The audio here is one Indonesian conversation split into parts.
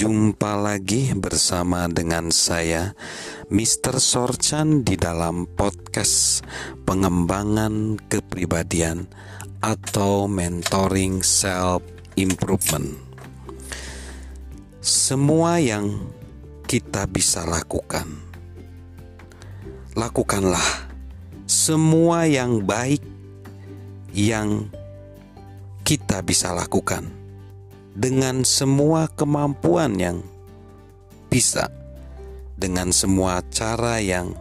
Jumpa lagi bersama dengan saya Mr. Sorchan di dalam podcast pengembangan kepribadian atau mentoring self improvement. Semua yang kita bisa lakukan. Lakukanlah semua yang baik yang kita bisa lakukan dengan semua kemampuan yang bisa, dengan semua cara yang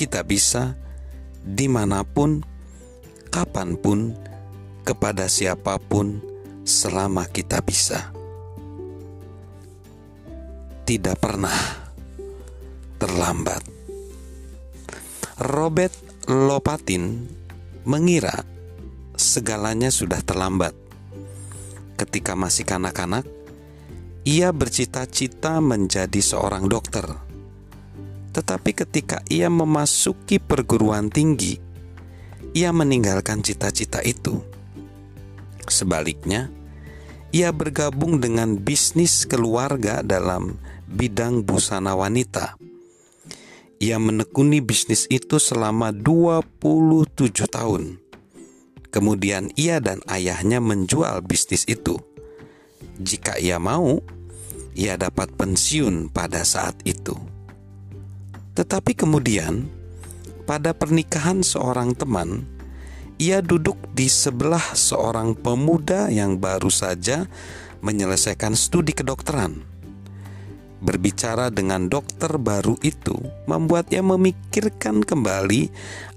kita bisa, di mana pun, kapan pun, kepada siapa pun, selama kita bisa. Tidak pernah terlambat. Robert Lopatin mengira segalanya sudah terlambat ketika masih kanak-kanak, ia bercita-cita menjadi seorang dokter. Tetapi ketika ia memasuki perguruan tinggi, ia meninggalkan cita-cita itu. Sebaliknya, ia bergabung dengan bisnis keluarga dalam bidang busana wanita. Ia menekuni bisnis itu selama 27 tahun Kemudian ia dan ayahnya menjual bisnis itu. Jika ia mau, ia dapat pensiun pada saat itu. Tetapi kemudian, pada pernikahan seorang teman, ia duduk di sebelah seorang pemuda yang baru saja menyelesaikan studi kedokteran. Berbicara dengan dokter baru itu membuatnya memikirkan kembali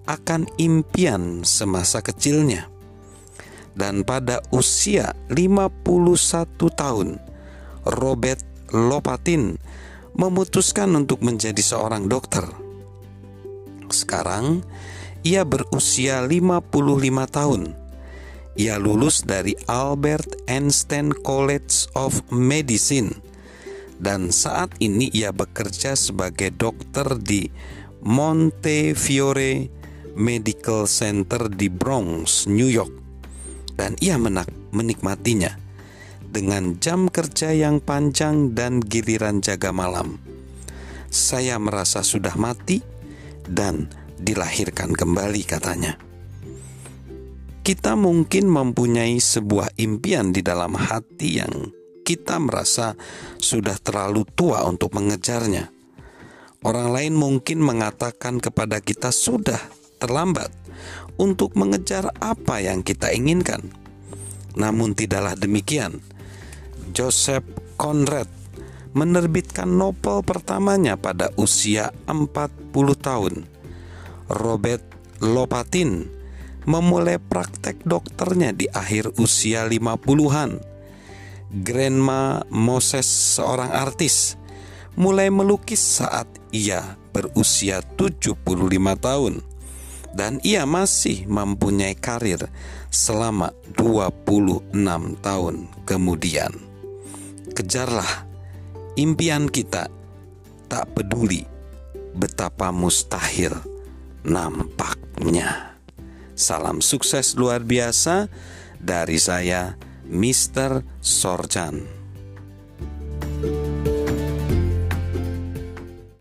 akan impian semasa kecilnya. Dan pada usia 51 tahun, Robert Lopatin memutuskan untuk menjadi seorang dokter. Sekarang ia berusia 55 tahun. Ia lulus dari Albert Einstein College of Medicine dan saat ini ia bekerja sebagai dokter di Montefiore Medical Center di Bronx, New York, dan ia menak menikmatinya dengan jam kerja yang panjang dan giliran jaga malam. Saya merasa sudah mati dan dilahirkan kembali, katanya. Kita mungkin mempunyai sebuah impian di dalam hati yang kita merasa sudah terlalu tua untuk mengejarnya. Orang lain mungkin mengatakan kepada kita, "Sudah, terlambat untuk mengejar apa yang kita inginkan. Namun tidaklah demikian. Joseph Conrad menerbitkan novel pertamanya pada usia 40 tahun. Robert Lopatin memulai praktek dokternya di akhir usia 50-an. Grandma Moses seorang artis mulai melukis saat ia berusia 75 tahun dan ia masih mempunyai karir selama 26 tahun kemudian. Kejarlah impian kita, tak peduli betapa mustahil nampaknya. Salam sukses luar biasa dari saya, Mr. Sorjan.